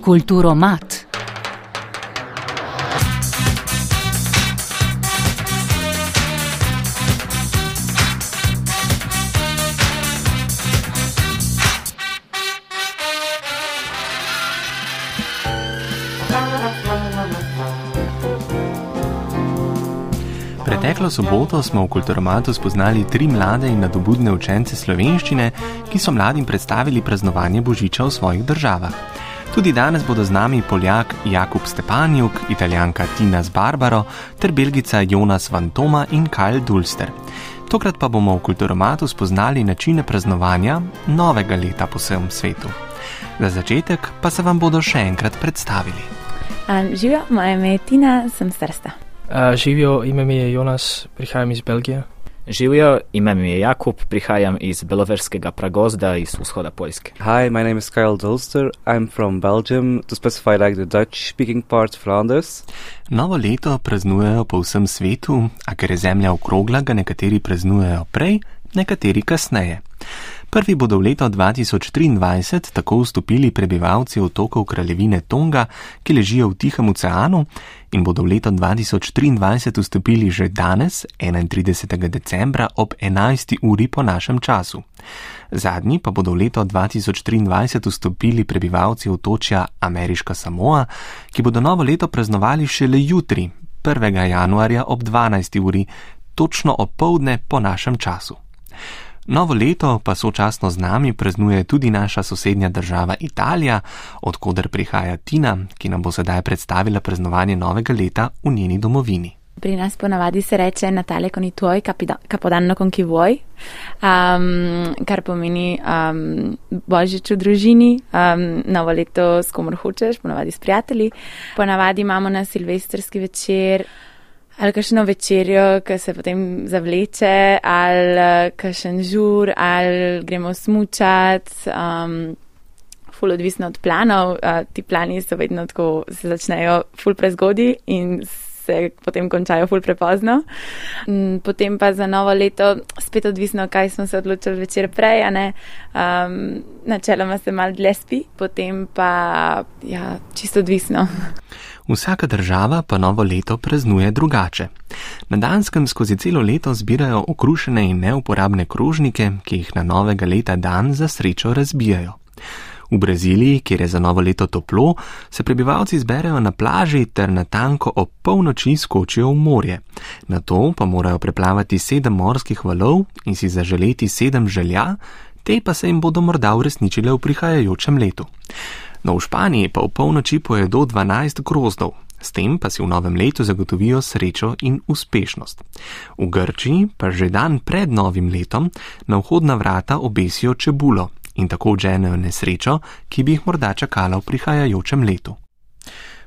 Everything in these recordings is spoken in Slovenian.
Kulturo mat. Preteklo soboto smo v Kulturomatu spoznali tri mlade in nadobudne učence slovenščine, ki so mladim predstavili praznovanje Božiča v svojih državah. Tudi danes bodo z nami Poljak Jakub Stepanjuk, Italijanka Tina Zbarbaro ter Belgica Jonas Van Toma in Kyle Dulster. Tokrat pa bomo v Kulturomatu spoznali načine praznovanja novega leta po vsem svetu. Za začetek pa se vam bodo še enkrat predstavili. Um, živijo, moje ime je Tina, sem starsta. Uh, živijo, ime mi je Jonas, prihajam iz Belgije. Živijo, ime mi je Jakub, prihajam iz Beloverskega pragozda iz vzhoda Poljske. Hi, my name is Kyle Dolster. I'm from Belgium, to specify like the Dutch-speaking part Flanders. Novo leto praznujejo po vsem svetu, a ker je zemlja okrogla, ga nekateri praznujejo prej, nekateri kasneje. Prvi bodo v leto 2023 tako vstopili prebivalci otokov kraljevine Tonga, ki ležijo v Tihem oceanu, in bodo v leto 2023 vstopili že danes, 31. decembra ob 11. uri po našem času. Zadnji pa bodo v leto 2023 vstopili prebivalci otočja Ameriška Samoa, ki bodo novo leto praznovali šele jutri, 1. januarja ob 12. uri, točno opoldne po našem času. Novo leto pa sočasno z nami praznuje tudi naša sosednja država Italija, odkuder prihaja Tina, ki nam bo sedaj predstavila praznovanje novega leta v njeni domovini. Pri nas ponavadi se reče Natale con i tuoi, capodanno con chi vuoi, um, kar pomeni um, božič v družini, um, novo leto s komor hočeš, ponavadi s prijatelji. Ponavadi imamo na silvestrski večer ali kakšno večerjo, ki se potem zavleče, ali kakšen žur, ali gremo smučati. Um, ful odvisno od planov. Uh, ti plani so vedno tako, se začnejo ful prezgodi in se potem končajo ful prepozno. Um, potem pa za novo leto spet odvisno, kaj smo se odločili večer prej, a ne. Um, načeloma se mal dlje spi, potem pa ja, čisto odvisno. Vsaka država pa novo leto praznuje drugače. Na Danskem skozi celo leto zbirajo okrušene in neuporabne krožnike, ki jih na novega leta dan za srečo razbijajo. V Braziliji, kjer je za novo leto toplo, se prebivalci zberejo na plaži ter na tanko ob polnoči skočijo v morje. Na to pa morajo preplavati sedem morskih valov in si zaželeti sedem želja, te pa se jim bodo morda uresničile v prihajajočem letu. No, v Španiji pa v polnoči pojedo 12 grozdov, s tem pa si v novem letu zagotovijo srečo in uspešnost. V Grčiji pa že dan pred novim letom na vhodna vrata obesijo čebulo in tako odženejo nesrečo, ki bi jih morda čakala v prihajajočem letu.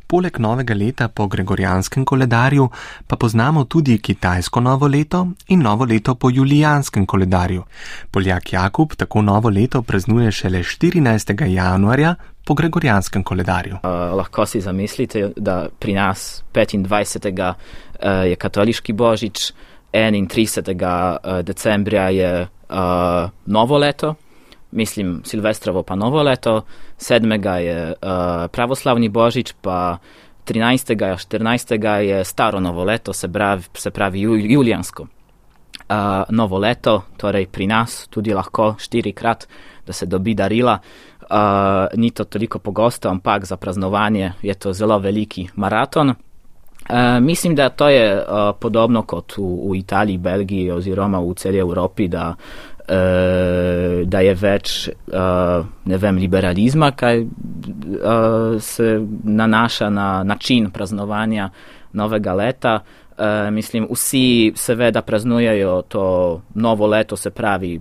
Poleg novega leta po gregorijanskem koledarju pa poznamo tudi kitajsko novo leto in novo leto po julijanskem koledarju. Poljak Jakub tako novo leto praznuje šele 14. januarja po gregorijanskem koledarju. Uh, lahko si zamislite, da pri nas 25. Uh, je katoliški božič, 31. decembra je uh, novo leto mislim, Silvestrovo pa novo leto, 7. je uh, pravoslavni božič, pa 13. in 14. je staro novo leto, se pravi, se pravi julijansko. Uh, novo leto, torej pri nas tudi lahko štirikrat, da se dobi darila. Uh, ni to toliko pogosto, ampak za praznovanje je to zelo veliki maraton. Uh, mislim, da to je uh, podobno kot v, v Italiji, Belgiji oziroma v celi Evropi, da uh, uh, da je več uh, vem, liberalizma, kaj uh, se nanaša na način praznovanja novega leta. Uh, mislim, vsi seveda praznujejo to novo leto, se pravi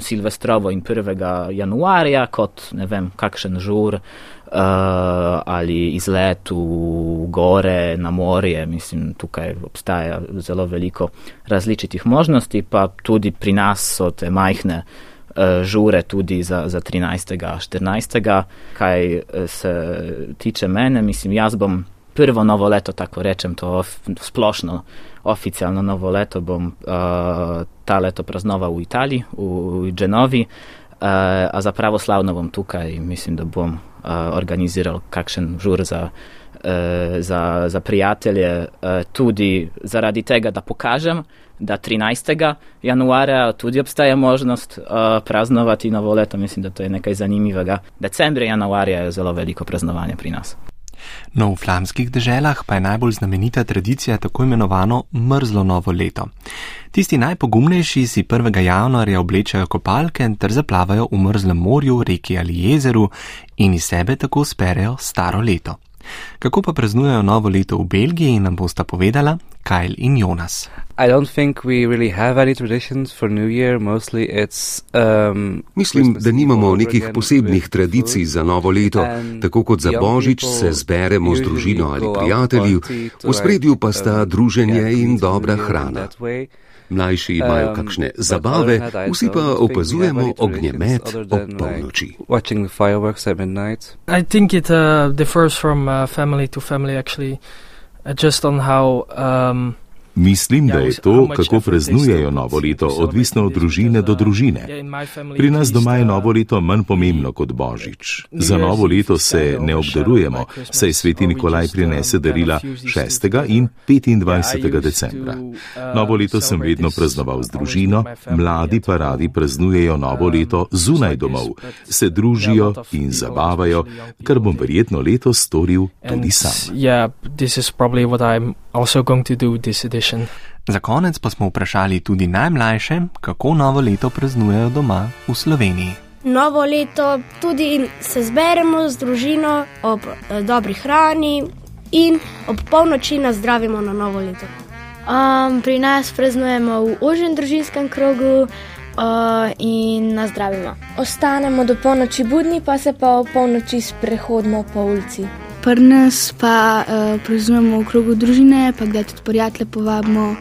Silvestrovo in 1. januarja, kot ne vem, kakšen žur. Uh, ali izlet v gore, na morje. Mislim, tukaj obstaja zelo veliko različnih možnosti, pa tudi pri nas so te majhne uh, žure tudi za, za 13. in 14. Kaj se tiče mene, mislim, jaz bom prvo novo leto, tako rečem, to of, splošno, oficialno novo leto bom uh, ta leto praznoval v Italiji, v, v Genovi. a za pravoslavno bom tukaj in mislim, da bom uh, organiziral kakšen žur za, uh, za, za prijatelje, uh, tudi zaradi tega, da pokažem, da 13. januarja tudi obstaja možnost uh, praznovati novo leto. Mislim, da to je nekaj zanimivega. Decembra, januarja je zelo veliko praznovanja pri nas. No, v flamskih deželah pa je najbolj znamenita tradicija tako imenovano mrzlo novo leto. Tisti najpogumnejši si 1. januarja oblečajo kopalke ter zaplavajo v mrzlem morju, reki ali jezeru in iz sebe tako sperejo staro leto. Kako pa praznujejo novo leto v Belgiji, nam bosta povedala Kyle in Jonas. Really year, um, Mislim, da nimamo nekih posebnih tradicij za novo leto. Tako kot za božič se zberemo z družino ali prijatelji, v spredju pa sta druženje in dobra hrana. Mlajši imajo um, kakšne zabave, vsi pa opazujemo ognjemet ob polnoči. Mislim, da to differ from uh, family to family, actually, uh, just on how. Um, Mislim, da je to, kako praznujejo novo leto, odvisno od družine do družine. Pri nas doma je novo leto manj pomembno kot božič. Za novo leto se ne obdarujemo, saj sveti Nikolaj prinese darila 6. in 25. decembra. Novo leto sem vedno praznoval z družino, mladi pa radi praznujejo novo leto zunaj domov, se družijo in zabavajo, kar bom verjetno letos storil tudi sam. Za konec pa smo vprašali tudi najmlajše, kako novo leto praznujejo doma v Sloveniji. Novo leto tudi se zberemo z družino ob eh, dobri hrani in ob polnoči nas zdravimo na novo leto. Um, pri nas praznujemo v užjem družinskem krogu uh, in nas zdravimo. Ostanemo do polnoči budni, pa se pa ob polnoči sprehodimo po ulici. Prnes pa uh, praznujemo v krogu družine, pa kdaj tudi prijatelje povabimo.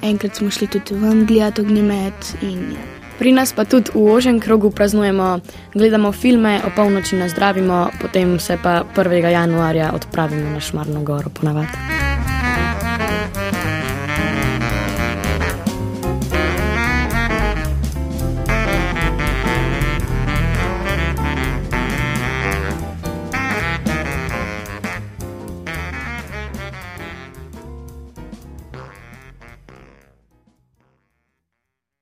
Enkrat smo šli tudi v Anglijo, ognjemet. Ja. Pri nas pa tudi v ožjem krogu praznujemo, gledamo filme, o polnoči nas zdravimo, potem se pa 1. januarja odpravimo na Šmarno goro ponavadi.